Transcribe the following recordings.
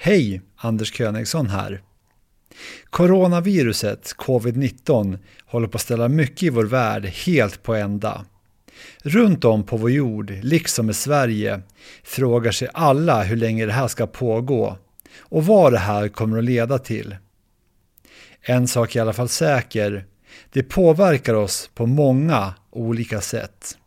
Hej, Anders Königsson här. Coronaviruset, covid-19, håller på att ställa mycket i vår värld helt på ända. Runt om på vår jord, liksom i Sverige, frågar sig alla hur länge det här ska pågå och vad det här kommer att leda till. En sak är i alla fall säker, det påverkar oss på många olika sätt.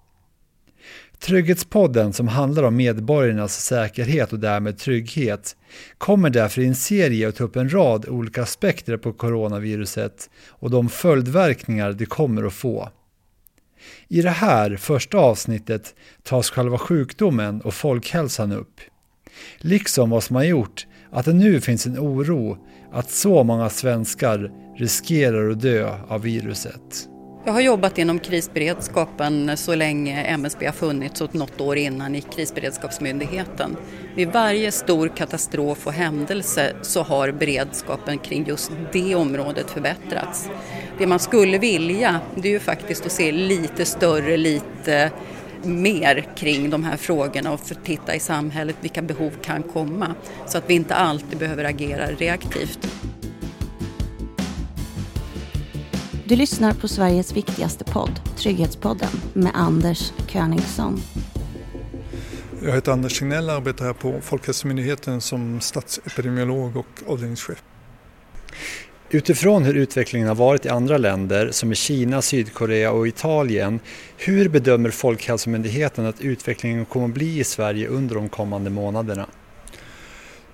Trygghetspodden som handlar om medborgarnas säkerhet och därmed trygghet kommer därför i en serie att ta upp en rad olika aspekter på coronaviruset och de följdverkningar det kommer att få. I det här första avsnittet tas själva sjukdomen och folkhälsan upp. Liksom vad som har gjort att det nu finns en oro att så många svenskar riskerar att dö av viruset. Jag har jobbat inom krisberedskapen så länge MSB har funnits och något år innan i krisberedskapsmyndigheten. Vid varje stor katastrof och händelse så har beredskapen kring just det området förbättrats. Det man skulle vilja det är ju faktiskt att se lite större, lite mer kring de här frågorna och för titta i samhället vilka behov kan komma så att vi inte alltid behöver agera reaktivt. Du lyssnar på Sveriges viktigaste podd, Trygghetspodden, med Anders Königsson. Jag heter Anders Signell och arbetar här på Folkhälsomyndigheten som statsepidemiolog och avdelningschef. Utifrån hur utvecklingen har varit i andra länder som i Kina, Sydkorea och Italien, hur bedömer Folkhälsomyndigheten att utvecklingen kommer att bli i Sverige under de kommande månaderna?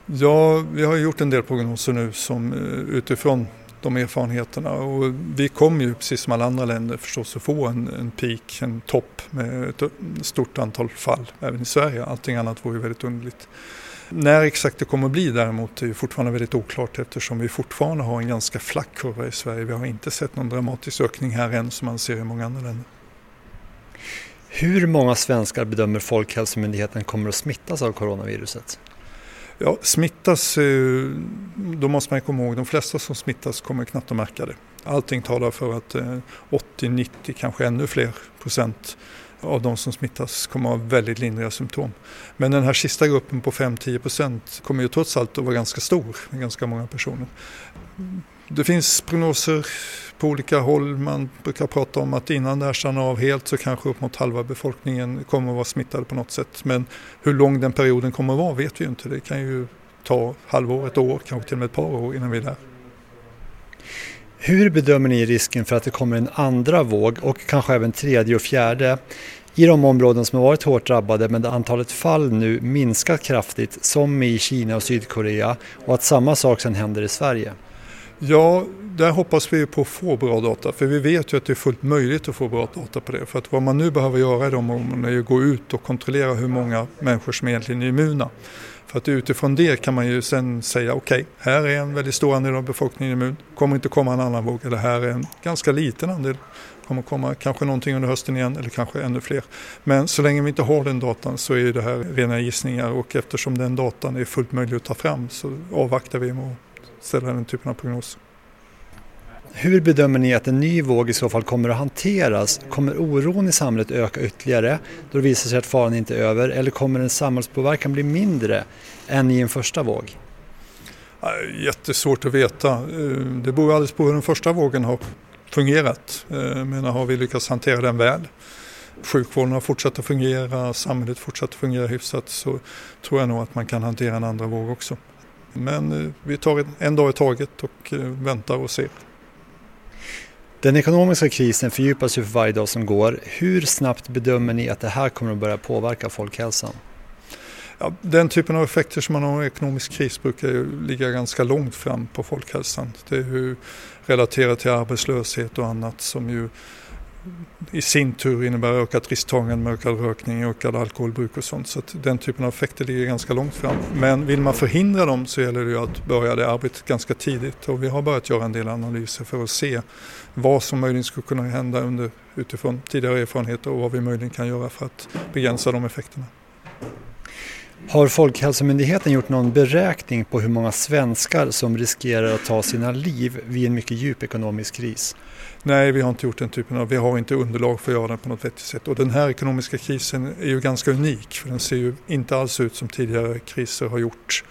Ja, vi har gjort en del prognoser nu som eh, utifrån de erfarenheterna och vi kommer ju precis som alla andra länder förstås att få en, en peak, en topp med ett stort antal fall även i Sverige. Allting annat vore ju väldigt underligt. När exakt det kommer att bli däremot är fortfarande väldigt oklart eftersom vi fortfarande har en ganska flack kurva i Sverige. Vi har inte sett någon dramatisk ökning här än som man ser i många andra länder. Hur många svenskar bedömer Folkhälsomyndigheten kommer att smittas av coronaviruset? Ja, smittas, eh, då måste man komma ihåg, de flesta som smittas kommer knappt att märka det. Allting talar för att eh, 80-90, kanske ännu fler procent av de som smittas kommer att ha väldigt lindriga symptom. Men den här sista gruppen på 5-10 procent kommer ju trots allt att vara ganska stor, med ganska många personer. Det finns prognoser på olika håll. Man brukar prata om att innan det här stannar av helt så kanske upp mot halva befolkningen kommer att vara smittade på något sätt. Men hur lång den perioden kommer att vara vet vi ju inte. Det kan ju ta halvår, ett år, kanske till och med ett par år innan vi är där. Hur bedömer ni risken för att det kommer en andra våg och kanske även tredje och fjärde i de områden som har varit hårt drabbade men där antalet fall nu minskat kraftigt som i Kina och Sydkorea och att samma sak sedan händer i Sverige? Ja, där hoppas vi på att få bra data för vi vet ju att det är fullt möjligt att få bra data på det. För att vad man nu behöver göra i de områdena är att gå ut och kontrollera hur många människor som egentligen är immuna. För att utifrån det kan man ju sen säga okej, okay, här är en väldigt stor andel av befolkningen immun, kommer inte komma en annan våg eller här är en ganska liten andel, kommer komma kanske någonting under hösten igen eller kanske ännu fler. Men så länge vi inte har den datan så är det här rena gissningar och eftersom den datan är fullt möjlig att ta fram så avvaktar vi med att ställa den typen av prognoser. Hur bedömer ni att en ny våg i så fall kommer att hanteras? Kommer oron i samhället öka ytterligare då det visar sig att faran inte är över eller kommer en samhällspåverkan bli mindre än i en första våg? Jättesvårt att veta. Eh, det beror alldeles på hur den första vågen har fungerat. Eh, men har vi lyckats hantera den väl? Sjukvården har fortsatt att fungera, samhället fortsatt att fungera hyfsat så tror jag nog att man kan hantera en andra våg också. Men eh, vi tar en dag i taget och väntar och ser. Den ekonomiska krisen fördjupas ju för varje dag som går. Hur snabbt bedömer ni att det här kommer att börja påverka folkhälsan? Ja, den typen av effekter som man har i ekonomisk kris brukar ju ligga ganska långt fram på folkhälsan. Det är ju relaterat till arbetslöshet och annat som ju i sin tur innebär ökat risktagande med ökad rökning, ökad alkoholbruk och sånt. Så den typen av effekter ligger ganska långt fram. Men vill man förhindra dem så gäller det ju att börja det arbetet ganska tidigt och vi har börjat göra en del analyser för att se vad som möjligen skulle kunna hända under, utifrån tidigare erfarenheter och vad vi möjligen kan göra för att begränsa de effekterna. Har Folkhälsomyndigheten gjort någon beräkning på hur många svenskar som riskerar att ta sina liv vid en mycket djup ekonomisk kris? Nej, vi har inte gjort den typen av, vi har inte underlag för att göra det på något vettigt sätt. Och den här ekonomiska krisen är ju ganska unik för den ser ju inte alls ut som tidigare kriser har gjort.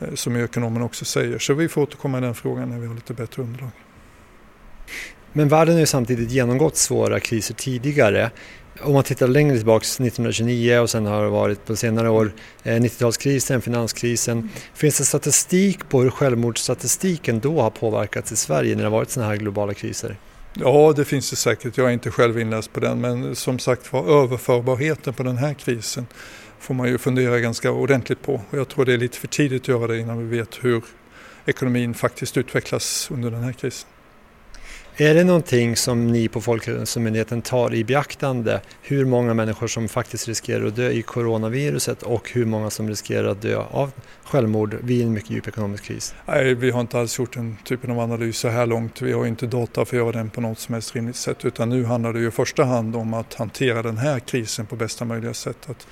eh, som ekonomen också säger. Så vi får återkomma i den frågan när vi har lite bättre underlag. Men världen har ju samtidigt genomgått svåra kriser tidigare. Om man tittar längre tillbaka, 1929 och sen har det varit på senare år 90-talskrisen, finanskrisen. Finns det statistik på hur självmordsstatistiken då har påverkats i Sverige när det har varit sådana här globala kriser? Ja, det finns det säkert. Jag är inte själv inläst på den, men som sagt var överförbarheten på den här krisen får man ju fundera ganska ordentligt på. Och jag tror det är lite för tidigt att göra det innan vi vet hur ekonomin faktiskt utvecklas under den här krisen. Är det någonting som ni på Folkhälsomyndigheten tar i beaktande? Hur många människor som faktiskt riskerar att dö i coronaviruset och hur många som riskerar att dö av självmord vid en mycket djup ekonomisk kris? Nej, vi har inte alls gjort den typen av analys så här långt. Vi har inte data för att göra den på något som helst rimligt sätt utan nu handlar det ju i första hand om att hantera den här krisen på bästa möjliga sätt. Att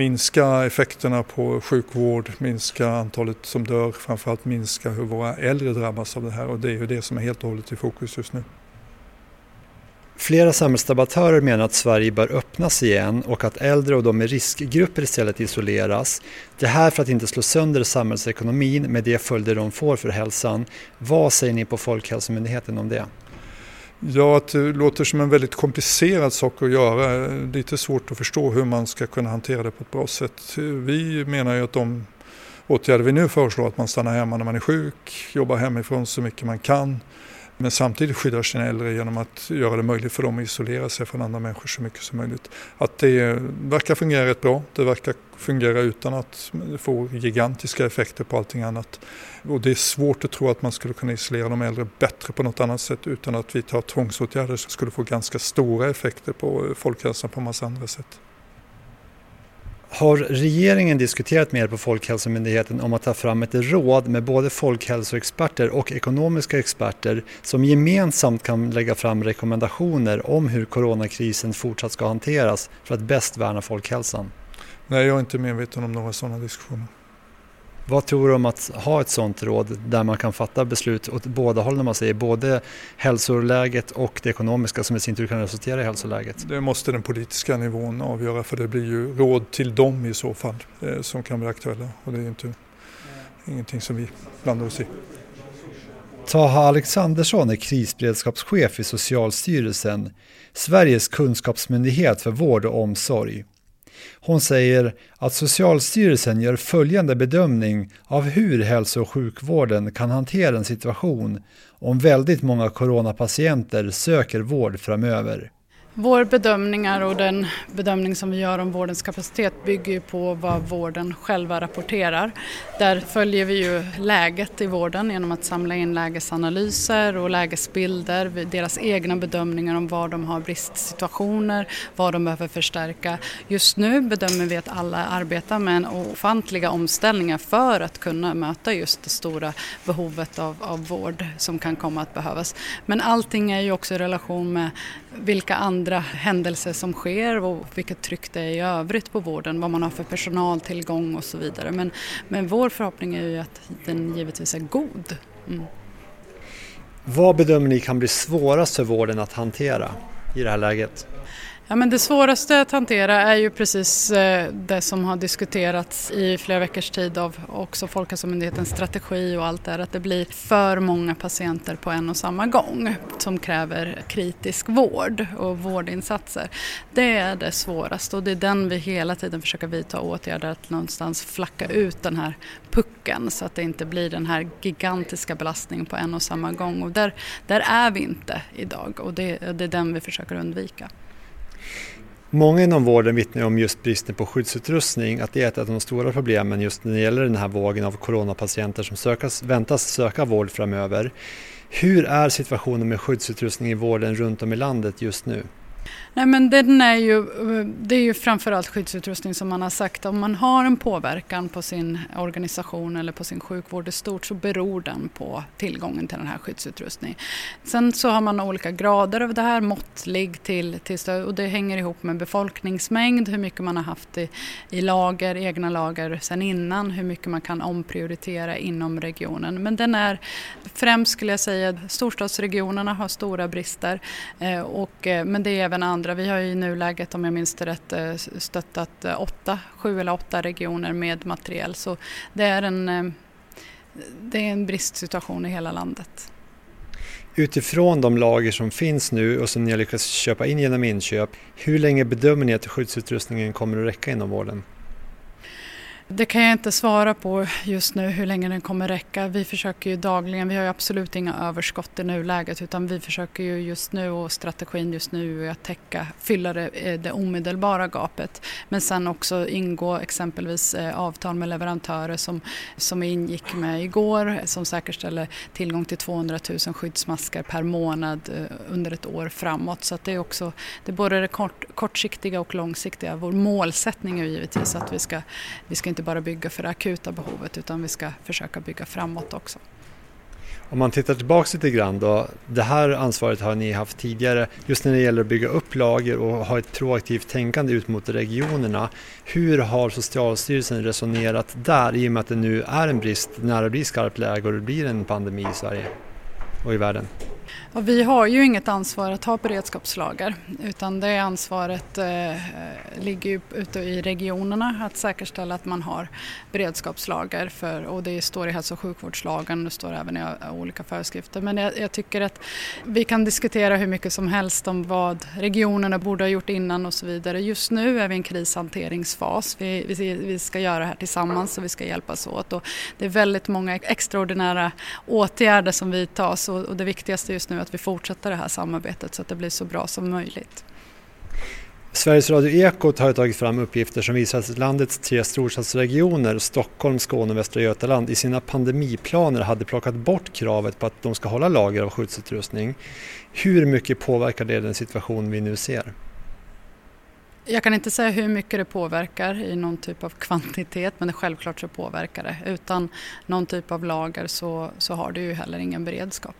minska effekterna på sjukvård, minska antalet som dör, framförallt minska hur våra äldre drabbas av det här och det är ju det som är helt och hållet i fokus just nu. Flera samhällsdebattörer menar att Sverige bör öppnas igen och att äldre och de med riskgrupper istället isoleras. Det här för att inte slå sönder samhällsekonomin med de följder de får för hälsan. Vad säger ni på Folkhälsomyndigheten om det? Ja, att det låter som en väldigt komplicerad sak att göra. Lite svårt att förstå hur man ska kunna hantera det på ett bra sätt. Vi menar ju att de åtgärder vi nu föreslår, att man stannar hemma när man är sjuk, jobbar hemifrån så mycket man kan, men samtidigt skyddar sina äldre genom att göra det möjligt för dem att isolera sig från andra människor så mycket som möjligt. Att det verkar fungera rätt bra. Det verkar fungera utan att få gigantiska effekter på allting annat. Och det är svårt att tro att man skulle kunna isolera de äldre bättre på något annat sätt utan att vi tar tvångsåtgärder som skulle få ganska stora effekter på folkhälsan på massa andra sätt. Har regeringen diskuterat med er på Folkhälsomyndigheten om att ta fram ett råd med både folkhälsoexperter och ekonomiska experter som gemensamt kan lägga fram rekommendationer om hur coronakrisen fortsatt ska hanteras för att bäst värna folkhälsan? Nej, jag är inte medveten om några sådana diskussioner. Vad tror du om att ha ett sådant råd där man kan fatta beslut åt båda håll när man säger både hälsoläget och det ekonomiska som i sin tur kan resultera i hälsoläget? Det måste den politiska nivån avgöra för det blir ju råd till dem i så fall eh, som kan bli aktuella och det är inte ingenting som vi blandar oss i. Taha Alexandersson är krisberedskapschef i Socialstyrelsen, Sveriges kunskapsmyndighet för vård och omsorg. Hon säger att Socialstyrelsen gör följande bedömning av hur hälso och sjukvården kan hantera en situation om väldigt många coronapatienter söker vård framöver. Vår bedömningar och den bedömning som vi gör om vårdens kapacitet bygger ju på vad vården själva rapporterar. Där följer vi ju läget i vården genom att samla in lägesanalyser och lägesbilder, deras egna bedömningar om var de har bristsituationer, vad de behöver förstärka. Just nu bedömer vi att alla arbetar med en ofantliga omställningar för att kunna möta just det stora behovet av, av vård som kan komma att behövas. Men allting är ju också i relation med vilka andra händelser som sker och vilket tryck det är i övrigt på vården, vad man har för personaltillgång och så vidare. Men, men vår förhoppning är ju att den givetvis är god. Mm. Vad bedömer ni kan bli svårast för vården att hantera i det här läget? Ja, men det svåraste att hantera är ju precis eh, det som har diskuterats i flera veckors tid av också Folkhälsomyndighetens strategi och allt det här, att det blir för många patienter på en och samma gång som kräver kritisk vård och vårdinsatser. Det är det svåraste och det är den vi hela tiden försöker vidta åtgärder att någonstans flacka ut den här pucken så att det inte blir den här gigantiska belastningen på en och samma gång och där, där är vi inte idag och det, det är den vi försöker undvika. Många inom vården vittnar om just bristen på skyddsutrustning, att det är ett av de stora problemen just när det gäller den här vågen av coronapatienter som sökas, väntas söka vård framöver. Hur är situationen med skyddsutrustning i vården runt om i landet just nu? Nej, men den är ju, det är ju framförallt skyddsutrustning som man har sagt. Om man har en påverkan på sin organisation eller på sin sjukvård i stort så beror den på tillgången till den här skyddsutrustningen. Sen så har man olika grader av det här, måttlig till, till stöd och det hänger ihop med befolkningsmängd, hur mycket man har haft i, i lager, egna lager sen innan, hur mycket man kan omprioritera inom regionen. Men den är främst skulle jag säga, storstadsregionerna har stora brister eh, och, eh, men det är även andra. Vi har i nuläget, om jag minns det rätt, eh, stöttat eh, åtta, sju eller åtta regioner med materiel. Så det är en, eh, det är en bristsituation i hela landet. Utifrån de lager som finns nu och som ni har lyckats köpa in genom inköp, hur länge bedömer ni att skyddsutrustningen kommer att räcka inom vården? Det kan jag inte svara på just nu hur länge den kommer räcka. Vi försöker ju dagligen, vi har ju absolut inga överskott i nuläget utan vi försöker ju just nu och strategin just nu är att täcka, fylla det, eh, det omedelbara gapet. Men sen också ingå exempelvis eh, avtal med leverantörer som, som ingick med igår som säkerställer tillgång till 200 000 skyddsmasker per månad eh, under ett år framåt. Så det är också det är både det kort, kortsiktiga och långsiktiga. Vår målsättning är givetvis att vi ska, vi ska inte inte bara bygga för det akuta behovet utan vi ska försöka bygga framåt också. Om man tittar tillbaka lite grann då, det här ansvaret har ni haft tidigare just när det gäller att bygga upp lager och ha ett proaktivt tänkande ut mot regionerna. Hur har Socialstyrelsen resonerat där i och med att det nu är en brist när det blir skarpt läge och det blir en pandemi i Sverige och i världen? Och vi har ju inget ansvar att ha beredskapslager utan det ansvaret eh, eh, ligger ju ute i regionerna att säkerställa att man har beredskapslager för, och det står i hälso och sjukvårdslagen och det står även i eh, olika föreskrifter. Men jag, jag, tycker att vi kan diskutera hur mycket som helst om vad regionerna borde ha gjort innan och så vidare. Just nu är vi i en krishanteringsfas. Vi, vi, vi ska göra det här tillsammans och vi ska hjälpas åt och det är väldigt många extraordinära åtgärder som vidtas så, och det viktigaste just nu är att vi fortsätter det här samarbetet så att det blir så bra som möjligt. Sveriges Radio Ekot har tagit fram uppgifter som visar att landets tre storstadsregioner, Stockholm, Skåne och Västra Götaland, i sina pandemiplaner hade plockat bort kravet på att de ska hålla lager av skyddsutrustning. Hur mycket påverkar det den situation vi nu ser? Jag kan inte säga hur mycket det påverkar i någon typ av kvantitet men självklart så påverkar det. Utan någon typ av lager så, så har du ju heller ingen beredskap.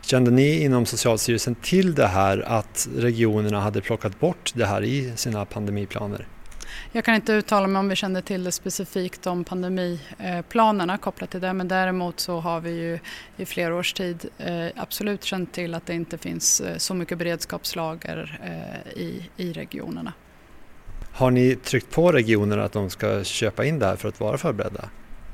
Kände ni inom Socialstyrelsen till det här att regionerna hade plockat bort det här i sina pandemiplaner? Jag kan inte uttala mig om vi kände till det specifikt om pandemiplanerna kopplat till det men däremot så har vi ju i flera års tid eh, absolut känt till att det inte finns eh, så mycket beredskapslager eh, i, i regionerna. Har ni tryckt på regionerna att de ska köpa in det här för att vara förberedda?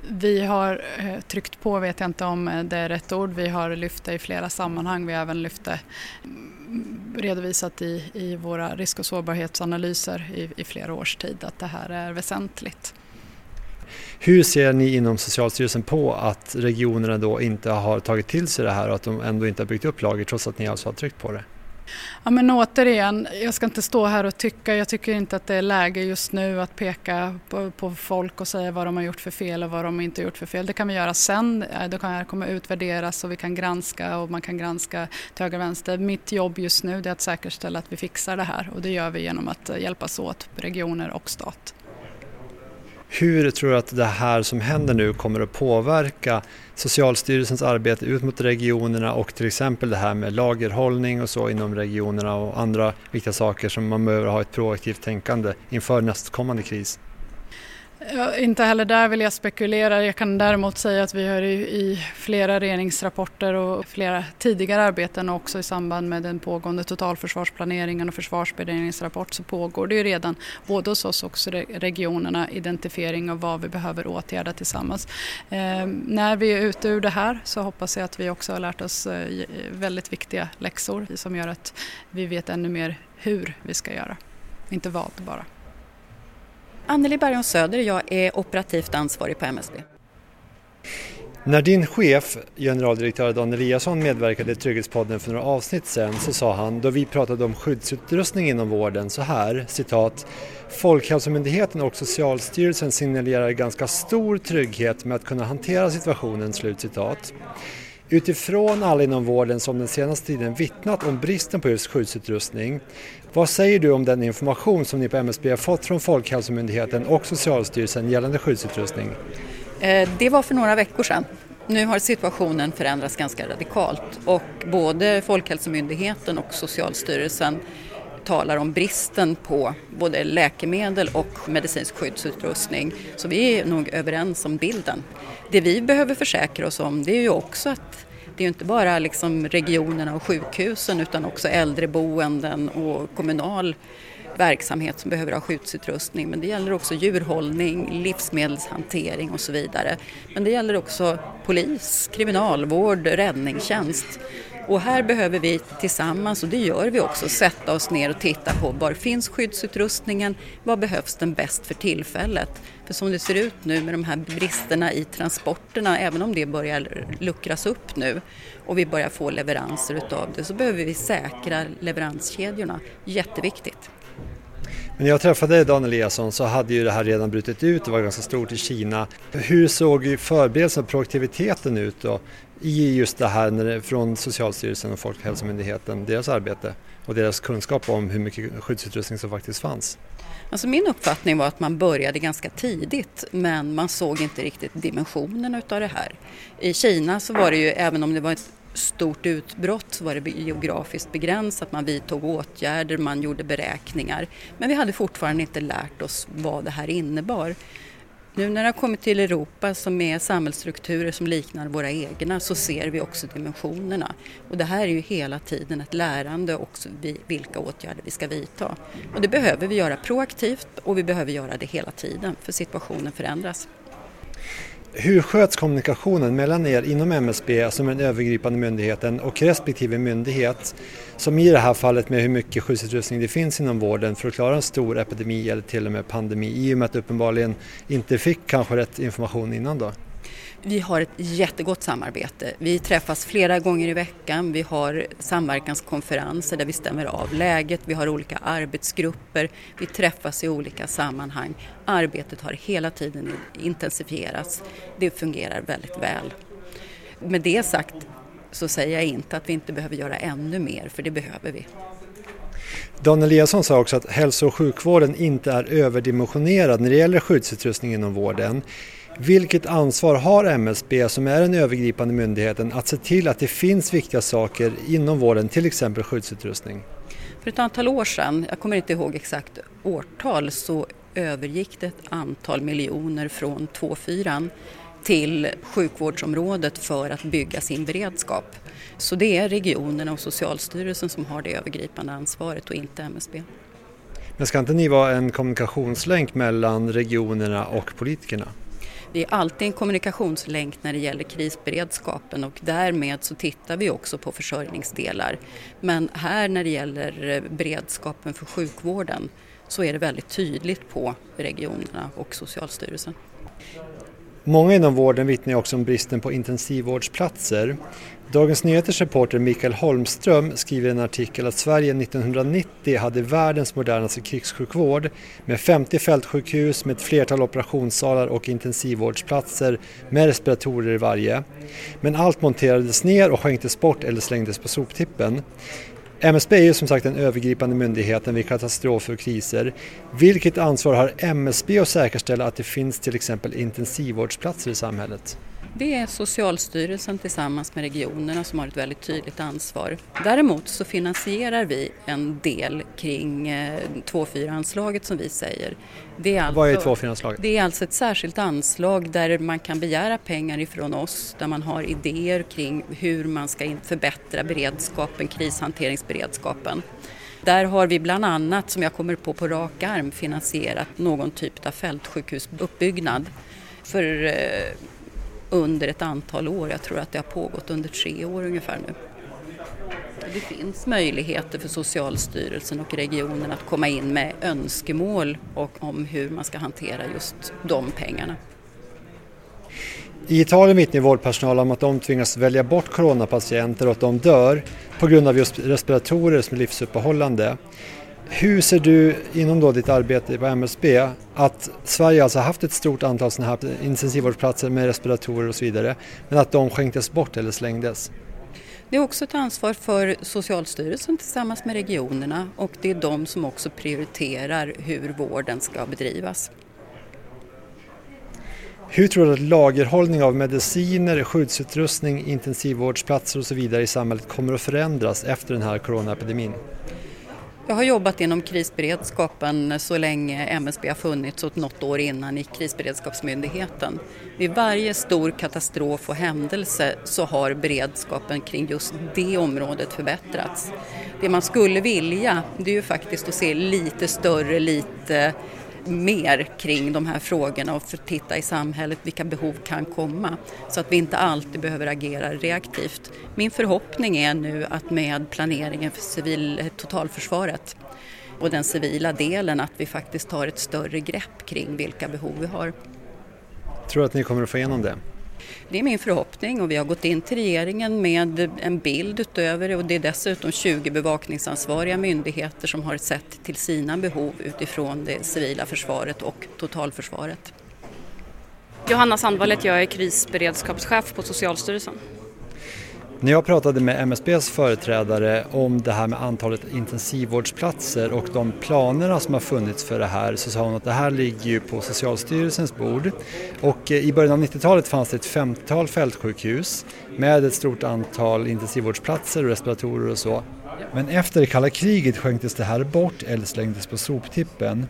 Vi har eh, tryckt på, vet jag inte om eh, det är rätt ord, vi har lyft det i flera sammanhang. Vi har även lyft det mm, redovisat i, i våra risk och sårbarhetsanalyser i, i flera års tid att det här är väsentligt. Hur ser ni inom Socialstyrelsen på att regionerna då inte har tagit till sig det här och att de ändå inte har byggt upp lager trots att ni alltså har tryckt på det? Ja men återigen, jag ska inte stå här och tycka, jag tycker inte att det är läge just nu att peka på, på folk och säga vad de har gjort för fel och vad de inte gjort för fel. Det kan vi göra sen, eh, det kommer utvärderas och vi kan granska och man kan granska till höger och vänster. Mitt jobb just nu är att säkerställa att vi fixar det här och det gör vi genom att eh, hjälpas åt, regioner och stat. Hur tror du att det här som händer nu kommer att påverka Socialstyrelsens arbete ut mot regionerna och till exempel det här med lagerhållning och så inom regionerna och andra viktiga saker som man behöver ha ett proaktivt tänkande inför nästkommande kris? Ja, inte heller där vill jag spekulera. Jag kan däremot säga att vi har i, flera regeringsrapporter och flera tidigare arbeten och också i samband med den pågående totalförsvarsplaneringen och försvarsberedningens rapport så pågår det ju redan både hos oss och regionerna identifiering av vad vi behöver åtgärda tillsammans. Eh, när vi är ute ur det här så hoppas jag att vi också har lärt oss eh, väldigt viktiga läxor som gör att vi vet ännu mer hur vi ska göra, inte vad bara. Anneli Bergholm Söder, jag är operativt ansvarig på MSB. När din chef, generaldirektör Dan Eliasson medverkade i Trygghetspodden för några avsnitt sedan så sa han, då vi pratade om skyddsutrustning inom vården, så här, citat, Folkhälsomyndigheten och Socialstyrelsen signalerar ganska stor trygghet med att kunna hantera situationen, slut citat. Utifrån alla inom vården som den senaste tiden vittnat om bristen på just skyddsutrustning, vad säger du om den information som ni på MSB har fått från Folkhälsomyndigheten och Socialstyrelsen gällande skyddsutrustning? Eh, det var för några veckor sedan. Nu har situationen förändrats ganska radikalt och både Folkhälsomyndigheten och Socialstyrelsen talar om bristen på både läkemedel och medicinsk skyddsutrustning. Så vi är nog överens om bilden. Det vi behöver försäkra oss om det är ju också att det är inte bara liksom regionerna och sjukhusen utan också äldreboenden och kommunal verksamhet som behöver ha skyddsutrustning men det gäller också djurhållning, livsmedelshantering och så vidare. Men det gäller också polis, kriminalvård, räddningstjänst. Och här behöver vi tillsammans, och det gör vi också, sätta oss ner och titta på var finns skyddsutrustningen, vad behövs den bäst för tillfället? För som det ser ut nu med de här bristerna i transporterna, även om det börjar luckras upp nu och vi börjar få leveranser utav det, så behöver vi säkra leveranskedjorna. Jätteviktigt. Men när jag träffade Dan Eliasson så hade ju det här redan brutit ut, det var ganska stort i Kina. Hur såg förberedelsen och produktiviteten ut då i just det här när det, från Socialstyrelsen och Folkhälsomyndigheten, deras arbete och deras kunskap om hur mycket skyddsutrustning som faktiskt fanns? Alltså min uppfattning var att man började ganska tidigt men man såg inte riktigt dimensionen utav det här. I Kina så var det ju, även om det var ett stort utbrott var det geografiskt begränsat, man vidtog åtgärder, man gjorde beräkningar. Men vi hade fortfarande inte lärt oss vad det här innebar. Nu när det har kommit till Europa som är samhällsstrukturer som liknar våra egna så ser vi också dimensionerna. Och det här är ju hela tiden ett lärande också vilka åtgärder vi ska vidta. Och det behöver vi göra proaktivt och vi behöver göra det hela tiden för situationen förändras. Hur sköts kommunikationen mellan er inom MSB som alltså är den övergripande myndigheten och respektive myndighet som i det här fallet med hur mycket skyddsutrustning det finns inom vården för att klara en stor epidemi eller till och med pandemi i och med att uppenbarligen inte fick kanske rätt information innan då? Vi har ett jättegott samarbete. Vi träffas flera gånger i veckan. Vi har samverkanskonferenser där vi stämmer av läget. Vi har olika arbetsgrupper. Vi träffas i olika sammanhang. Arbetet har hela tiden intensifierats. Det fungerar väldigt väl. Med det sagt så säger jag inte att vi inte behöver göra ännu mer, för det behöver vi. Dan Eliasson sa också att hälso och sjukvården inte är överdimensionerad när det gäller skyddsutrustning inom vården. Vilket ansvar har MSB som är den övergripande myndigheten att se till att det finns viktiga saker inom vården, till exempel skyddsutrustning? För ett antal år sedan, jag kommer inte ihåg exakt årtal, så övergick det ett antal miljoner från 2.4 till sjukvårdsområdet för att bygga sin beredskap. Så det är regionerna och Socialstyrelsen som har det övergripande ansvaret och inte MSB. Men ska inte ni vara en kommunikationslänk mellan regionerna och politikerna? Det är alltid en kommunikationslänk när det gäller krisberedskapen och därmed så tittar vi också på försörjningsdelar. Men här när det gäller eh, beredskapen för sjukvården så är det väldigt tydligt på regionerna och Socialstyrelsen. Många inom vården vittnar också om bristen på intensivvårdsplatser. Dagens Nyheters reporter Mikael Holmström skriver i en artikel att Sverige 1990 hade världens modernaste krigssjukvård med 50 fältsjukhus med ett flertal operationssalar och intensivvårdsplatser med respiratorer i varje. Men allt monterades ner och skänktes bort eller slängdes på soptippen. MSB är ju som sagt den övergripande myndigheten vid katastrofer och kriser. Vilket ansvar har MSB att säkerställa att det finns till exempel intensivvårdsplatser i samhället? Det är Socialstyrelsen tillsammans med regionerna som har ett väldigt tydligt ansvar. Däremot så finansierar vi en del kring 2.4-anslaget eh, som vi säger. Det är alltså, Vad är 2.4-anslaget? Det är alltså ett särskilt anslag där man kan begära pengar ifrån oss, där man har idéer kring hur man ska förbättra beredskapen, krishanteringsberedskapen. Där har vi bland annat, som jag kommer på på rak arm, finansierat någon typ av fältshusjuppbyggnad för eh, under ett antal år. Jag tror att det har pågått under tre år ungefär nu. Det finns möjligheter för Socialstyrelsen och regionen att komma in med önskemål och om hur man ska hantera just de pengarna. I Italien vittnar vårdpersonal om att de tvingas välja bort coronapatienter och att de dör på grund av just respiratorer som är livsuppehållande. Hur ser du inom då ditt arbete på MSB att Sverige alltså haft ett stort antal sådana här intensivvårdsplatser med respiratorer och så vidare men att de skänktes bort eller slängdes? Det är också ett ansvar för Socialstyrelsen tillsammans med regionerna och det är de som också prioriterar hur vården ska bedrivas. Hur tror du att lagerhållning av mediciner, skyddsutrustning, intensivvårdsplatser och så vidare i samhället kommer att förändras efter den här coronaepidemin? Jag har jobbat inom krisberedskapen så länge MSB har funnits och något år innan i Krisberedskapsmyndigheten. Vid varje stor katastrof och händelse så har beredskapen kring just det området förbättrats. Det man skulle vilja det är ju faktiskt att se lite större, lite mer kring de här frågorna och för titta i samhället vilka behov kan komma så att vi inte alltid behöver agera reaktivt. Min förhoppning är nu att med planeringen för civil, totalförsvaret och den civila delen att vi faktiskt tar ett större grepp kring vilka behov vi har. Tror du att ni kommer att få igenom det? Det är min förhoppning och vi har gått in till regeringen med en bild utöver det och det är dessutom 20 bevakningsansvariga myndigheter som har sett till sina behov utifrån det civila försvaret och totalförsvaret. Johanna Sandvallet, jag är krisberedskapschef på Socialstyrelsen. När jag pratade med MSBs företrädare om det här med antalet intensivvårdsplatser och de planerna som har funnits för det här så sa hon att det här ligger ju på Socialstyrelsens bord. Och eh, i början av 90-talet fanns det ett 50-tal fältsjukhus med ett stort antal intensivvårdsplatser och respiratorer och så. Men efter det kalla kriget skänktes det här bort eller slängdes på soptippen.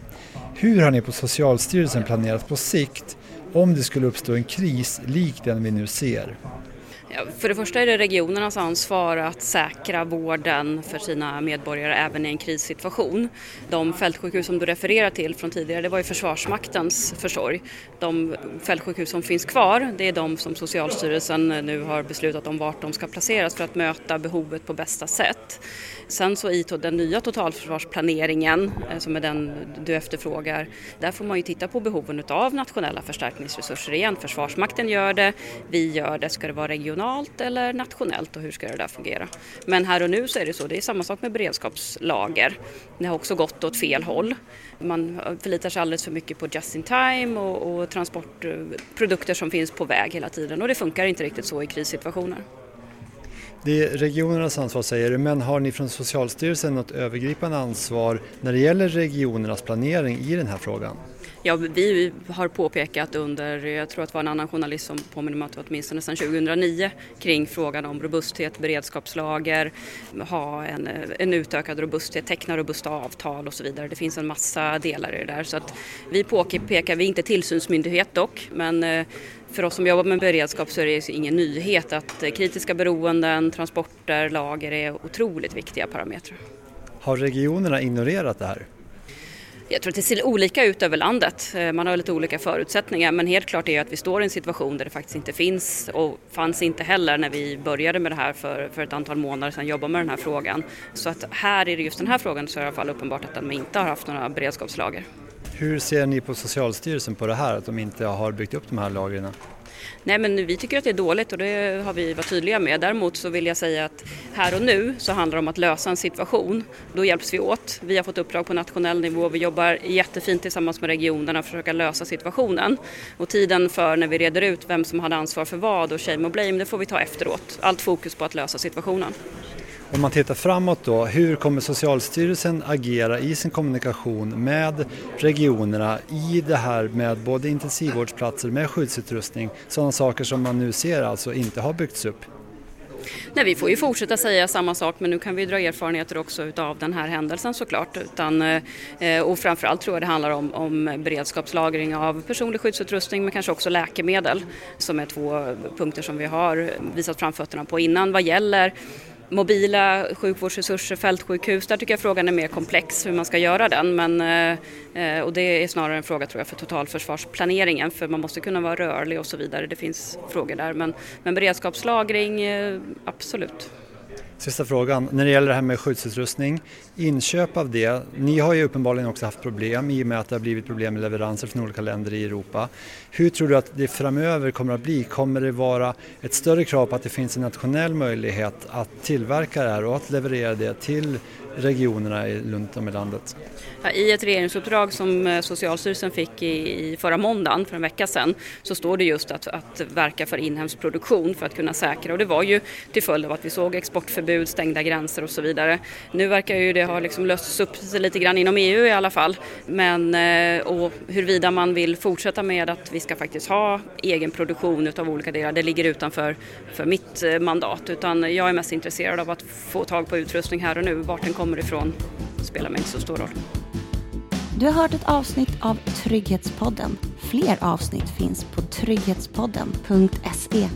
Hur har ni på Socialstyrelsen planerat på sikt om det skulle uppstå en kris lik den vi nu ser? För det första är det regionernas ansvar att säkra vården för sina medborgare även i en krissituation. De fältsjukhus som du refererar till från tidigare, det var ju Försvarsmaktens försorg. De fältsjukhus som finns kvar, det är de som Socialstyrelsen nu har beslutat om vart de ska placeras för att möta behovet på bästa sätt. Sen så i den nya totalförsvarsplaneringen, eh, som är den du efterfrågar, där får man ju titta på behoven av nationella förstärkningsresurser igen. Försvarsmakten gör det, vi gör det. Ska det vara regionalt eller nationellt och hur ska det där fungera? Men här och nu så är det så, det är samma sak med beredskapslager. Det har också gått åt fel håll. Man förlitar sig alldeles för mycket på just in time och, och transportprodukter som finns på väg hela tiden och det funkar inte riktigt så i krissituationer. Det är regionernas ansvar säger du, men har ni från Socialstyrelsen något övergripande ansvar när det gäller regionernas planering i den här frågan? Ja, vi har påpekat under, jag tror att det var en annan journalist som påminner mig att det var åtminstone sedan 2009 kring frågan om robusthet, beredskapslager, ha en, en utökad robusthet, teckna robusta avtal och så vidare. Det finns en massa delar i det där så att vi påpekar, vi är inte tillsynsmyndighet dock, men eh, för oss som jobbar med beredskap så är det ingen nyhet att kritiska beroenden, transporter, lager är otroligt viktiga parametrar. Har regionerna ignorerat det här? Jag tror att det ser olika ut över landet. Eh, man har lite olika förutsättningar men helt klart är att vi står i en situation där det faktiskt inte finns och fanns inte heller när vi började med det här för, för ett antal månader sedan jobba med den här frågan. Så att här är det just den här frågan så är det i alla fall uppenbart att de inte har haft några beredskapslager. Hur ser ni på Socialstyrelsen på det här, att de inte har byggt upp de här lagren? Nej men vi tycker att det är dåligt och det har vi varit tydliga med. Däremot så vill jag säga att här och nu så handlar det om att lösa en situation. Då hjälps vi åt. Vi har fått uppdrag på nationell nivå. Vi jobbar jättefint tillsammans med regionerna för att försöka lösa situationen. Och tiden för när vi reder ut vem som hade ansvar för vad och shame och blame det får vi ta efteråt. Allt fokus på att lösa situationen. Om man tittar framåt då, hur kommer Socialstyrelsen agera i sin kommunikation med regionerna i det här med både intensivvårdsplatser med skyddsutrustning, sådana saker som man nu ser alltså inte har byggts upp? Nej, vi får ju fortsätta säga samma sak men nu kan vi dra erfarenheter också utav den här händelsen såklart. Utan, eh, och framförallt tror jag det handlar om, om beredskapslagring av personlig skyddsutrustning men kanske också läkemedel som är två punkter som vi har visat framfötterna på innan vad gäller mobila sjukvårdsresurser, fältsjukhus, där tycker jag frågan är mer komplex hur man ska göra den. Men, eh, och det är snarare en fråga tror jag för totalförsvarsplaneringen för man måste kunna vara rörlig och så vidare. Det finns frågor där men, men beredskapslagring, eh, absolut. Sista frågan, när det gäller det här med skyddsutrustning, inköp av det. Ni har ju uppenbarligen också haft problem i och med att det har blivit problem med leveranser från olika länder i Europa. Hur tror du att det framöver kommer att bli? Kommer det vara ett större krav på att det finns en nationell möjlighet att tillverka det här och att leverera det till regionerna runt om i landet? I ett regeringsuppdrag som eh, Socialstyrelsen fick i, förra måndagen, för en vecka sedan, så står det just att, att verka för inhemsk produktion för att kunna säkra och det var ju till följd av att vi såg exportförbud, stängda gränser och så vidare. Nu verkar ju det det har liksom lösts upp lite grann inom EU i alla fall, men eh, och huruvida man vill fortsätta med att vi ska faktiskt ha egen produktion utav olika delar, det ligger utanför för mitt eh, mandat, utan jag är mest intresserad av att få tag på utrustning här och nu, vart den kommer ifrån spelar mig inte så stor roll. Du har hört ett avsnitt av Trygghetspodden. Fler avsnitt finns på trygghetspodden.se.